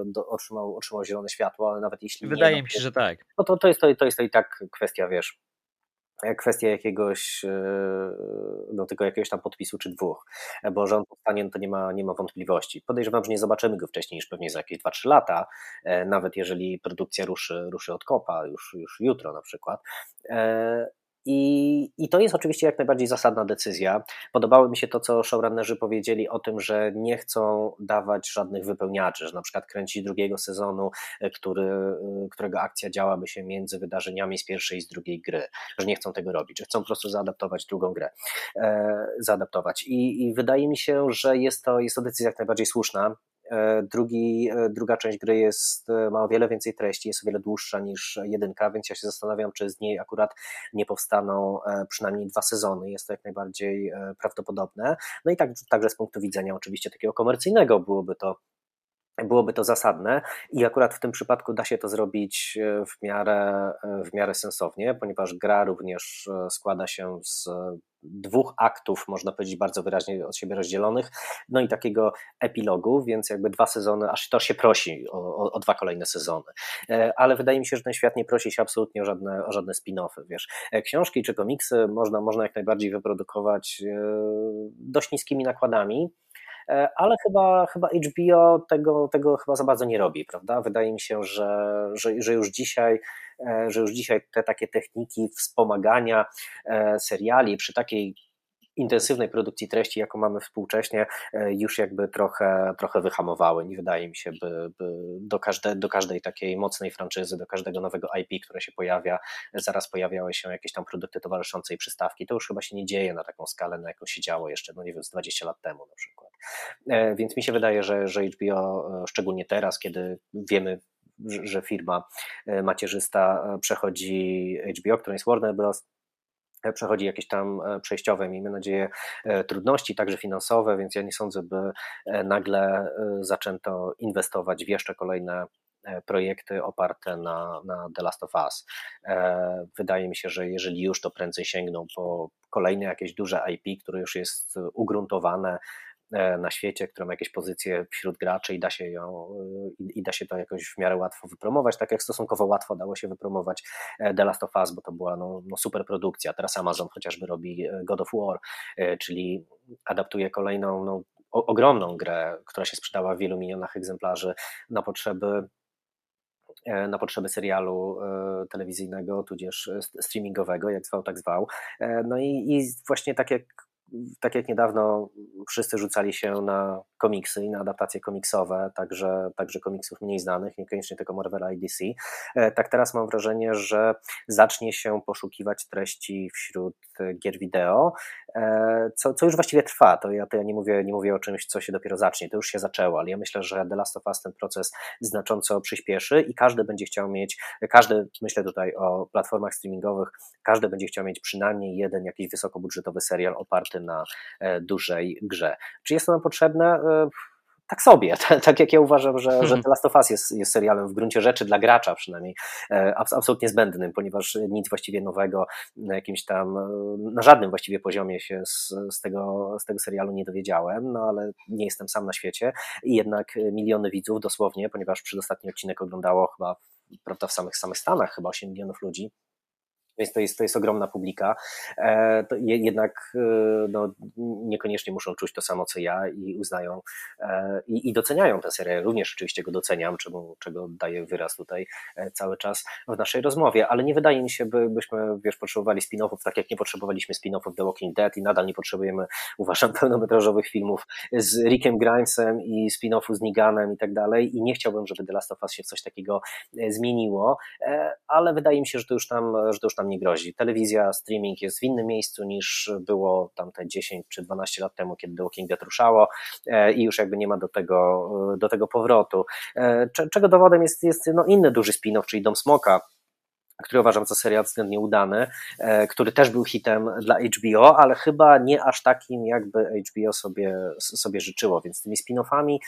do, otrzymał, otrzymał zielone światło, ale nawet jeśli Wydaje nie, mi się, że tak. No to, to, jest, to, to jest to i tak kwestia, wiesz, kwestia jakiegoś, e, no tylko jakiegoś tam podpisu czy dwóch, bo że on powstanie, no to nie ma, nie ma wątpliwości. Podejrzewam, że nie zobaczymy go wcześniej niż pewnie za jakieś 2-3 lata, e, nawet jeżeli produkcja ruszy, ruszy od kopa, już, już jutro na przykład. I, I to jest oczywiście jak najbardziej zasadna decyzja. Podobało mi się to, co showrunnerzy powiedzieli o tym, że nie chcą dawać żadnych wypełniaczy, że na przykład kręcić drugiego sezonu, e, który, e, którego akcja działaby się między wydarzeniami z pierwszej i z drugiej gry, że nie chcą tego robić, że chcą po prostu zaadaptować drugą grę, e, zaadaptować. I, I wydaje mi się, że jest to, jest to decyzja jak najbardziej słuszna. E, drugi, e, druga część gry jest, e, ma o wiele więcej treści, jest o wiele dłuższa niż jedynka, więc ja się zastanawiam, czy z niej akurat nie powstaną przynajmniej dwa sezony. Jest to jak najbardziej prawdopodobne. No i tak, także z punktu widzenia oczywiście takiego komercyjnego byłoby to byłoby to zasadne i akurat w tym przypadku da się to zrobić w miarę, w miarę sensownie, ponieważ gra również składa się z dwóch aktów, można powiedzieć, bardzo wyraźnie od siebie rozdzielonych, no i takiego epilogu, więc jakby dwa sezony, aż to się prosi o, o, o dwa kolejne sezony. E, ale wydaje mi się, że ten świat nie prosi się absolutnie o żadne, o żadne spin-offy, wiesz. E, książki czy komiksy można, można jak najbardziej wyprodukować e, dość niskimi nakładami, ale chyba, chyba HBO tego, tego chyba za bardzo nie robi, prawda? Wydaje mi się, że, że, że już dzisiaj E, że już dzisiaj te takie techniki wspomagania e, seriali przy takiej intensywnej produkcji treści, jaką mamy współcześnie, e, już jakby trochę, trochę wyhamowały. Nie wydaje mi się, by, by do, każde, do każdej takiej mocnej franczyzy, do każdego nowego IP, które się pojawia, zaraz pojawiały się jakieś tam produkty towarzyszące i przystawki. To już chyba się nie dzieje na taką skalę, na jaką się działo jeszcze, no nie wiem, z 20 lat temu na przykład. Więc mi się wydaje, że, że HBO, szczególnie teraz, kiedy wiemy że firma e, macierzysta e, przechodzi HBO, którą jest Warner Bros., e, przechodzi jakieś tam przejściowe, miejmy nadzieję, trudności, także finansowe, więc ja nie sądzę, by nagle zaczęto inwestować w jeszcze kolejne projekty oparte na, na The Last of Us. Wydaje mi się, że jeżeli już, to prędzej sięgną po kolejne jakieś duże IP, które już jest ugruntowane, E, na świecie, która ma jakieś pozycje wśród graczy i da się ją e, i da się to jakoś w miarę łatwo wypromować, tak jak stosunkowo łatwo dało się wypromować e, The Last of Us, bo to była no, no super produkcja. Teraz Amazon chociażby robi God of War, czyli adaptuje kolejną no, ogromną grę, która się sprzedała w wielu milionach egzemplarzy na potrzeby na potrzeby serialu telewizyjnego, tudzież streamingowego, jak zwał, tak zwał. No i, i właśnie tak jak tak jak niedawno wszyscy rzucali się na komiksy i na adaptacje komiksowe, także, także komiksów mniej znanych, niekoniecznie tylko Marvela i DC, e, tak teraz mam wrażenie, że zacznie się poszukiwać treści wśród gier wideo, e, co, co już właściwie trwa. To ja, to ja nie, mówię, nie mówię o czymś, co się dopiero zacznie, to już się zaczęło, ale ja myślę, że The Last of Us ten proces znacząco przyspieszy i każdy będzie chciał mieć, każdy, myślę tutaj o platformach streamingowych, każdy będzie chciał mieć przynajmniej jeden jakiś wysokobudżetowy serial oparty na e, dużej grze. Czy jest to nam potrzebne? Tak sobie. Tak jak ja uważam, że, że The Last of Us jest, jest serialem w gruncie rzeczy dla gracza przynajmniej absolutnie zbędnym, ponieważ nic właściwie nowego na jakimś tam, na żadnym właściwie poziomie się z, z, tego, z tego serialu nie dowiedziałem, no ale nie jestem sam na świecie i jednak miliony widzów dosłownie, ponieważ przedostatni odcinek oglądało chyba prawda, w samych, samych Stanach chyba 8 milionów ludzi, więc to jest, to jest ogromna publika. E, jednak e, no, niekoniecznie muszą czuć to samo co ja i uznają e, i, i doceniają tę serię. Również oczywiście go doceniam, czemu, czego daję wyraz tutaj cały czas w naszej rozmowie, ale nie wydaje mi się, by, byśmy wiesz, potrzebowali spin-offów, tak jak nie potrzebowaliśmy spin-offów The Walking Dead i nadal nie potrzebujemy, uważam, pełnometrażowych filmów z Rickiem Grimesem i spin-offu z Niganem i tak dalej i nie chciałbym, żeby The Last of Us się w coś takiego zmieniło, ale wydaje mi się, że to już tam, że to już tam nie grozi. Telewizja, streaming jest w innym miejscu niż było tamte 10 czy 12 lat temu, kiedy The Walking Dead ruszało e, i już jakby nie ma do tego, do tego powrotu. E, czego dowodem jest, jest no inny duży spin-off, czyli Dom Smoka, który uważam za serial względnie udany, e, który też był hitem dla HBO, ale chyba nie aż takim, jakby HBO sobie, sobie życzyło, więc tymi spin-offami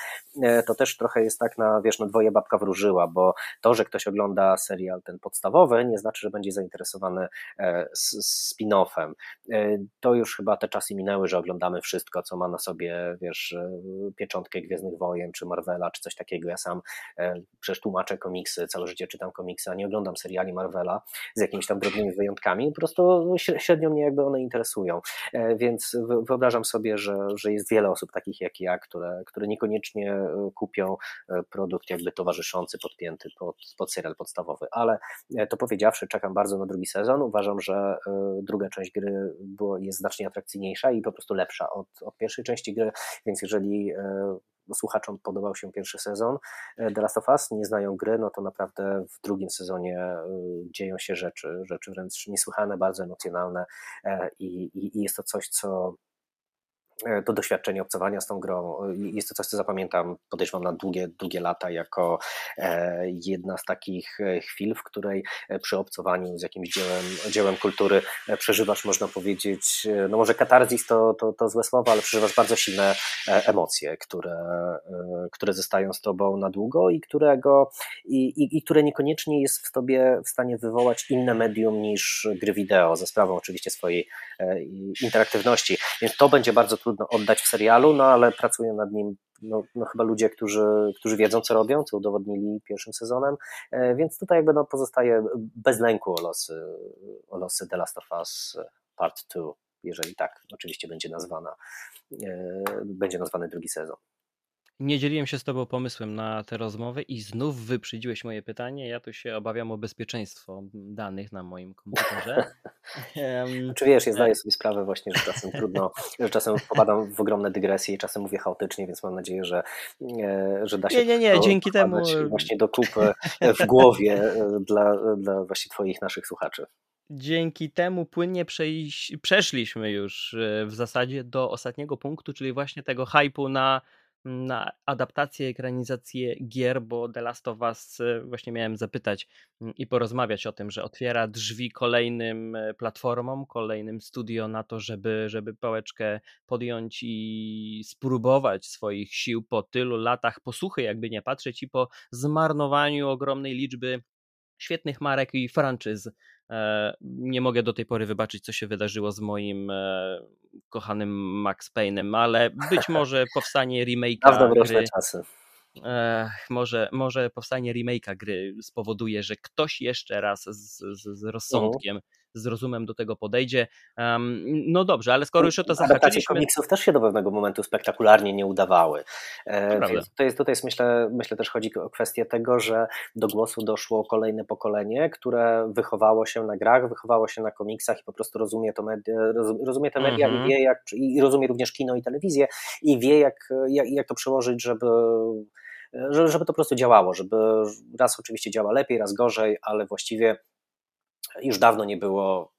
e, to też trochę jest tak na, wiesz, na dwoje babka wróżyła, bo to, że ktoś ogląda serial ten podstawowy, nie znaczy, że będzie zainteresowany e, spin-offem. To już chyba te czasy minęły, że oglądamy wszystko, co ma na sobie, wiesz, pieczątkę Gwiezdnych Wojen, czy Marvela, czy coś takiego. Ja sam przecież tłumaczę komiksy, całe życie czytam komiksy, a nie oglądam seriali Marvela, Marvela z jakimiś tam drobnymi wyjątkami, po prostu średnio mnie jakby one interesują. E, więc wyobrażam sobie, że, że jest wiele osób takich jak ja, które, które niekoniecznie e, kupią e, produkt jakby towarzyszący, podpięty pod, pod serial podstawowy. Ale to powiedziawszy, czekam bardzo na drugi sezon. Uważam, że druga część gry było, jest znacznie atrakcyjniejsza i po prostu lepsza od, od pierwszej części gry, więc jeżeli słuchaczom podobał się pierwszy sezon e, The Last of Us, nie znają gry, no to naprawdę w drugim sezonie e, dzieją się rzeczy, rzeczy wręcz niesłychane, bardzo emocjonalne e, i, i, i jest to coś, co to doświadczenie obcowania z tą grą. Jest to coś, co zapamiętam, podejrzewam na długie, długie lata, jako e, jedna z takich e, chwil, w której przy obcowaniu z jakimś dziełem, dziełem kultury przeżywasz, można powiedzieć, no może katarzis to, to, to złe słowo, ale przeżywasz bardzo silne emocje, które, które zostają z tobą na długo i, którego, i, i, i które niekoniecznie jest w tobie w stanie wywołać inne medium niż gry wideo, ze sprawą oczywiście swojej interaktywności. Więc to będzie bardzo trudno oddać w serialu, no ale pracują nad nim no, no chyba ludzie, którzy, którzy wiedzą, co robią, co udowodnili pierwszym sezonem, e, więc tutaj jakby no pozostaje bez lęku o losy, o losy The Last of Us Part 2, jeżeli tak oczywiście będzie nazwana, e, będzie nazwany drugi sezon. Nie dzieliłem się z Tobą pomysłem na tę rozmowę i znów wyprzedziłeś moje pytanie. Ja tu się obawiam o bezpieczeństwo danych na moim komputerze. Czy wiesz, ja zdaję sobie sprawę właśnie, że czasem trudno, że czasem popadam w ogromne dygresje i czasem mówię chaotycznie, więc mam nadzieję, że, e, że da się. Nie, nie, nie, dzięki temu. Właśnie do kupy w głowie e, dla, dla właśnie Twoich naszych słuchaczy dzięki temu płynnie przeszliśmy już e, w zasadzie do ostatniego punktu, czyli właśnie tego hypu na na adaptację, ekranizację gier, bo The Last of Us e, właśnie miałem zapytać mm, i porozmawiać o tym, że otwiera drzwi kolejnym e, platformom, kolejnym studio na to, żeby, żeby pałeczkę podjąć i spróbować swoich sił po tylu latach posłuchy, jakby nie patrzeć, i po zmarnowaniu ogromnej liczby świetnych marek i franczyz nie mogę do tej pory wybaczyć, co się wydarzyło z moim e, kochanym Max Payne'em, ale być może powstanie remake'a gry. czasy. może, może powstanie remake'a gry spowoduje, że ktoś jeszcze raz z, z, z rozsądkiem z rozumem do tego podejdzie. Um, no dobrze, ale skoro już o to zahaczyliśmy... komiksów też się do pewnego momentu spektakularnie nie udawały. E, to jest, tutaj jest myślę, myślę też chodzi o kwestię tego, że do głosu doszło kolejne pokolenie, które wychowało się na grach, wychowało się na komiksach i po prostu rozumie, to media, rozumie te media mm -hmm. i wie jak, i rozumie również kino i telewizję i wie jak, jak, jak to przełożyć, żeby żeby to po prostu działało, żeby raz oczywiście działa lepiej, raz gorzej, ale właściwie już dawno nie było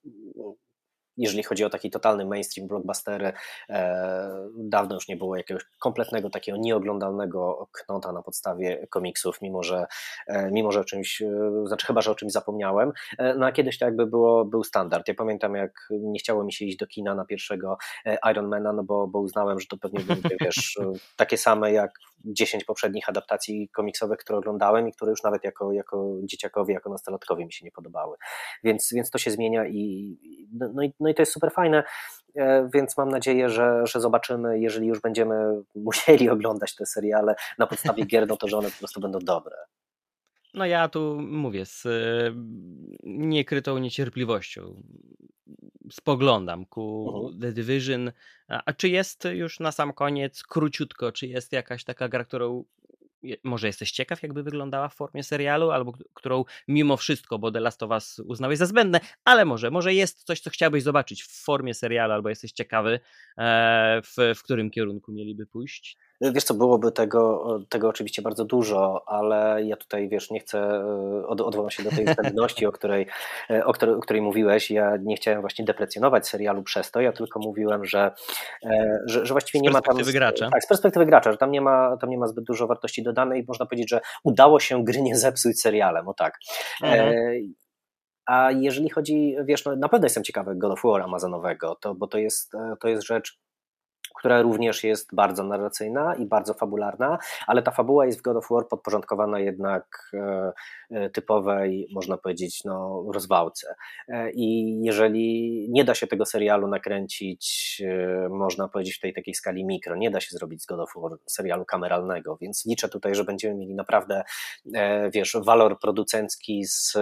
jeżeli chodzi o taki totalny mainstream blockbustery, e, dawno już nie było jakiegoś kompletnego takiego nieoglądalnego knota na podstawie komiksów, mimo że, e, mimo że o czymś, e, znaczy chyba, że o czymś zapomniałem. E, no a kiedyś to jakby było, był standard. Ja pamiętam, jak nie chciało mi się iść do kina na pierwszego e, Ironmana, no bo, bo uznałem, że to pewnie będzie, wiesz, takie same jak 10 poprzednich adaptacji komiksowych, które oglądałem i które już nawet jako, jako dzieciakowi, jako nastolatkowi mi się nie podobały. Więc, więc to się zmienia i, no, i, no i to jest super fajne, e, więc mam nadzieję, że, że zobaczymy, jeżeli już będziemy musieli oglądać te seriale na podstawie gier, no to że one po prostu będą dobre. No ja tu mówię z e, niekrytą niecierpliwością spoglądam ku mhm. The Division. A czy jest już na sam koniec, króciutko, czy jest jakaś taka gra, którą może jesteś ciekaw, jakby wyglądała w formie serialu, albo którą mimo wszystko, bo The Last of Us uznałeś za zbędne, ale może, może jest coś, co chciałbyś zobaczyć w formie serialu, albo jesteś ciekawy, e, w, w którym kierunku mieliby pójść? Wiesz co, byłoby tego, tego oczywiście bardzo dużo, ale ja tutaj, wiesz, nie chcę, e, od, odwołam się do tej wstępności, o której, e, o, której, o której mówiłeś. Ja nie chciałem właśnie deprecjonować serialu przez to, ja tylko mówiłem, że, e, że, że właściwie nie ma tam... Z perspektywy gracza. Tak, z perspektywy gracza, że tam nie, ma, tam nie ma zbyt dużo wartości dodanej. Można powiedzieć, że udało się gry nie zepsuć serialem, o tak. Mhm. A jeżeli chodzi, wiesz, no, na pewno jestem ciekawy God of War Amazonowego, to, bo to jest, to jest rzecz, która również jest bardzo narracyjna i bardzo fabularna, ale ta fabuła jest w God of War podporządkowana jednak e, e, typowej, można powiedzieć, no, rozwałce. E, I jeżeli nie da się tego serialu nakręcić, można powiedzieć, w tej takiej skali mikro, nie da się zrobić z God of War serialu kameralnego, więc liczę tutaj, że będziemy mieli naprawdę, wiesz, walor producencki z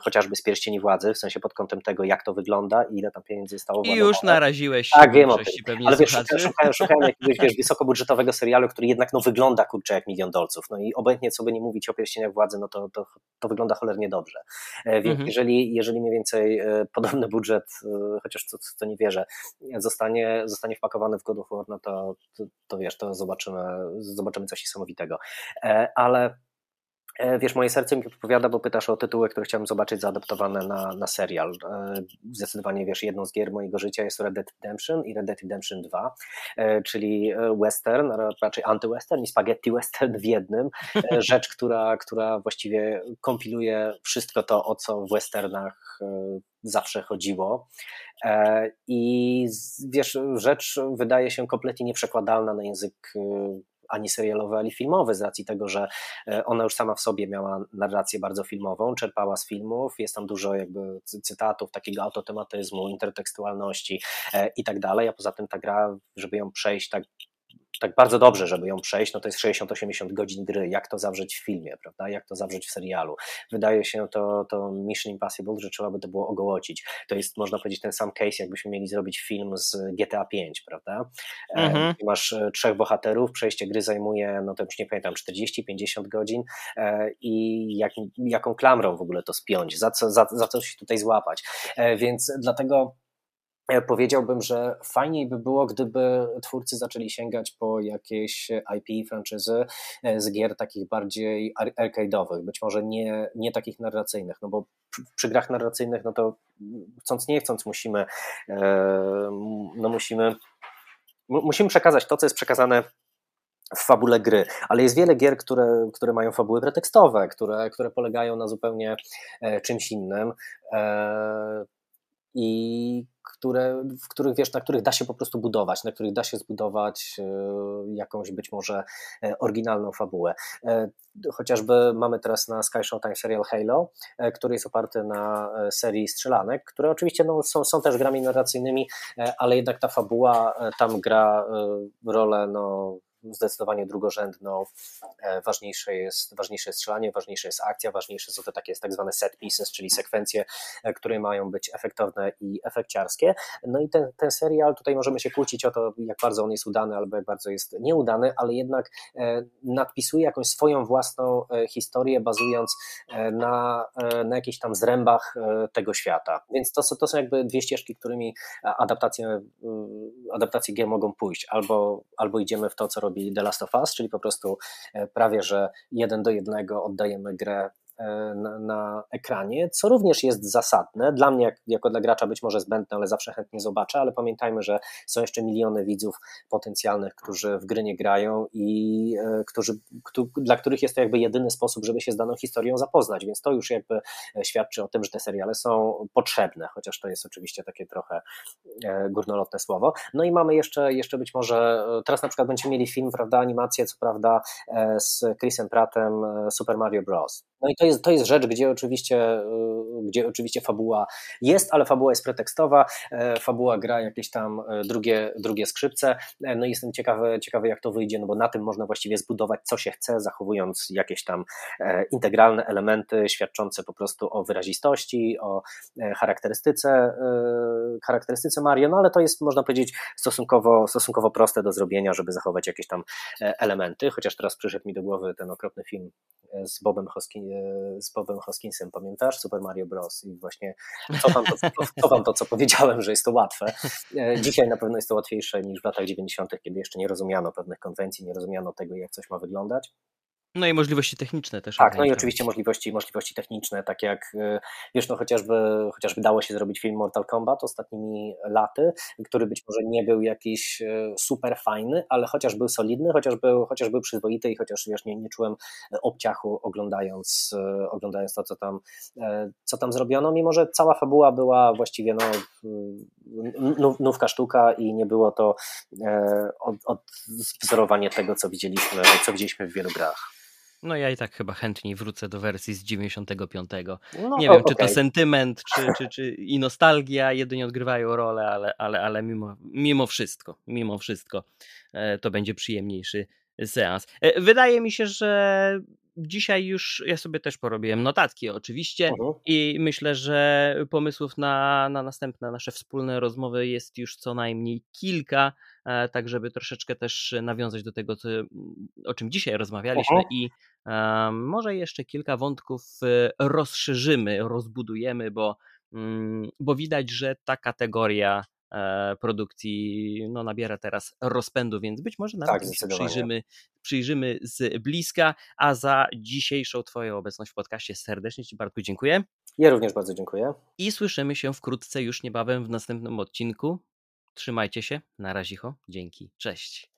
chociażby z pierścieni władzy, w sensie pod kątem tego, jak to wygląda i ile tam pieniędzy zostało I już naraziłeś tak, wiem o tym. ale wiesz, szukałem, szukałem jakiegoś wiesz, wysokobudżetowego serialu, który jednak no, wygląda kurczę jak milion dolców. No i obojętnie co by nie mówić o pierścieniach władzy, no to, to, to wygląda cholernie dobrze. E, więc mhm. jeżeli, jeżeli mniej więcej e, podobny budżet, e, chociaż co, co nie wierzę, zostanie, zostanie wpakowany w God of War, no to, to, to wiesz, to zobaczymy, zobaczymy coś niesamowitego. Ale wiesz, moje serce mi podpowiada, bo pytasz o tytuły, które chciałem zobaczyć zaadaptowane na, na serial. E, zdecydowanie, wiesz, jedną z gier mojego życia jest Red Dead Redemption i Red Dead Redemption 2, e, czyli western, raczej anty-western i spaghetti western w jednym. Rzecz, która, która właściwie kompiluje wszystko to, o co w westernach zawsze chodziło. I wiesz, rzecz wydaje się kompletnie nieprzekładalna na język ani serialowy, ani filmowy, z racji tego, że e, ona już sama w sobie miała narrację bardzo filmową, czerpała z filmów, jest tam dużo jakby cytatów, takiego autotematyzmu, intertekstualności e, i tak dalej, a poza tym ta gra, żeby ją przejść tak tak bardzo dobrze, żeby ją przejść, no to jest 60-80 godzin gry. Jak to zawrzeć w filmie, prawda? Jak to zawrzeć w serialu? Wydaje się to, to Mission Impossible, że trzeba by to było ogołocić. To jest, można powiedzieć, ten sam case, jakbyśmy mieli zrobić film z GTA 5, prawda? E, mhm. Masz e, trzech bohaterów, przejście gry zajmuje, no to już nie pamiętam, 40-50 godzin e, i jak, jaką klamrą w ogóle to spiąć, za co, za, za co się tutaj złapać. Więc dlatego E, powiedziałbym, że fajniej by było, gdyby twórcy zaczęli sięgać po jakieś IP, franczyzy e, z gier takich bardziej arcade'owych, być może nie, nie takich narracyjnych, no bo przy grach narracyjnych, no to chcąc nie chcąc musimy, e, no musimy, musimy przekazać to, co jest przekazane w fabule gry, ale jest wiele gier, które, które mają fabuły pretekstowe, które, które polegają na zupełnie czymś innym i które, w których wiesz, na których da się po prostu budować, na których da się zbudować e, jakąś być może e, oryginalną fabułę. E, chociażby mamy teraz na Sky Showtime serial Halo, który jest oparty na serii strzelanek, które oczywiście no, są, są też grami narracyjnymi, ale jednak ta fabuła tam gra rolę no, zdecydowanie drugorzędną. E, ważniejsze jest, ważniejsze jest strzelanie, ważniejsza jest akcja, ważniejsze są te takie tak zwane set pieces, czyli sekwencje, e, które mają być efektowne i efekciarskie. No i ten, ten serial, tutaj możemy się kłócić o to, jak bardzo on jest udany albo jak bardzo jest nieudany, ale jednak e, nadpisuje jakąś swoją własną historię, bazując na, na jakichś tam zrębach tego świata. Więc to, to są jakby dwie ścieżki, którymi adaptacje, adaptacje gier mogą pójść. Albo, albo idziemy w to, co robi The Last of Us, czyli po prostu e, prawie, że jeden do jednego oddajemy grę na, na, ekranie, co również jest zasadne. Dla mnie, jak, jako dla gracza, być może zbędne, ale zawsze chętnie zobaczę. Ale pamiętajmy, że są jeszcze miliony widzów potencjalnych, którzy w gry nie grają i którzy, dla których jest to jakby jedyny sposób, żeby się z daną historią zapoznać. Więc to już jakby świadczy o tym, że te seriale są potrzebne, chociaż to jest oczywiście takie trochę górnolotne słowo. No i mamy jeszcze, jeszcze być może, teraz na przykład będziemy mieli film, prawda, animację, co prawda z Chrisem Prattem Super Mario Bros. No i to jest, to jest rzecz, gdzie oczywiście, gdzie oczywiście fabuła jest, ale fabuła jest pretekstowa, fabuła gra jakieś tam drugie, drugie skrzypce, no i jestem ciekawy, ciekawy jak to wyjdzie, no bo na tym można właściwie zbudować co się chce, zachowując jakieś tam integralne elementy świadczące po prostu o wyrazistości, o charakterystyce, charakterystyce Mario, no ale to jest można powiedzieć stosunkowo, stosunkowo proste do zrobienia, żeby zachować jakieś tam elementy, chociaż teraz przyszedł mi do głowy ten okropny film z Bobem, Hoskin, z Bobem Hoskinsem, pamiętasz? Super Mario Bros. I właśnie cofam to, cofam to, co powiedziałem, że jest to łatwe. Dzisiaj na pewno jest to łatwiejsze niż w latach 90., kiedy jeszcze nie rozumiano pewnych konwencji, nie rozumiano tego, jak coś ma wyglądać. No i możliwości techniczne też. Tak, no i oczywiście możliwości, możliwości techniczne, tak jak y, wiesz, no chociażby, chociażby dało się zrobić film Mortal Kombat ostatnimi laty, który być może nie był jakiś y, super fajny, ale chociaż był solidny, chociaż był, chociaż był przyzwoity i chociaż wiesz, nie, nie czułem obciachu oglądając, y, oglądając to, co tam, co tam zrobiono, mimo że cała fabuła była właściwie no, nówka sztuka i nie było to odwzorowanie tego, co widzieliśmy, co widzieliśmy w wielu grach. No ja i tak chyba chętniej wrócę do wersji z 95. No, nie wiem, czy to sentyment, czy, czy, czy i nostalgia jedynie odgrywają rolę, ale, ale, ale mimo, mimo wszystko, mimo wszystko e, to będzie przyjemniejszy seans. E, wydaje mi się, że dzisiaj już ja sobie też porobiłem notatki oczywiście uh-huh. i myślę, że pomysłów na, na następne nasze wspólne rozmowy jest już co najmniej kilka, tak żeby troszeczkę też nawiązać do tego, co, o czym dzisiaj rozmawialiśmy uh-huh. i um, może jeszcze kilka wątków e, rozszerzymy, rozbudujemy, bo, um, bo widać, że ta kategoria E, produkcji no, nabiera teraz rozpędu, więc być może nawet tak, przyjrzymy, przyjrzymy z bliska. A za dzisiejszą Twoją obecność w podcaście serdecznie Ci Bartku dziękuję. Ja również bardzo dziękuję. I słyszymy się wkrótce już niebawem w następnym odcinku. Trzymajcie się. Na razie. Dzięki. Cześć.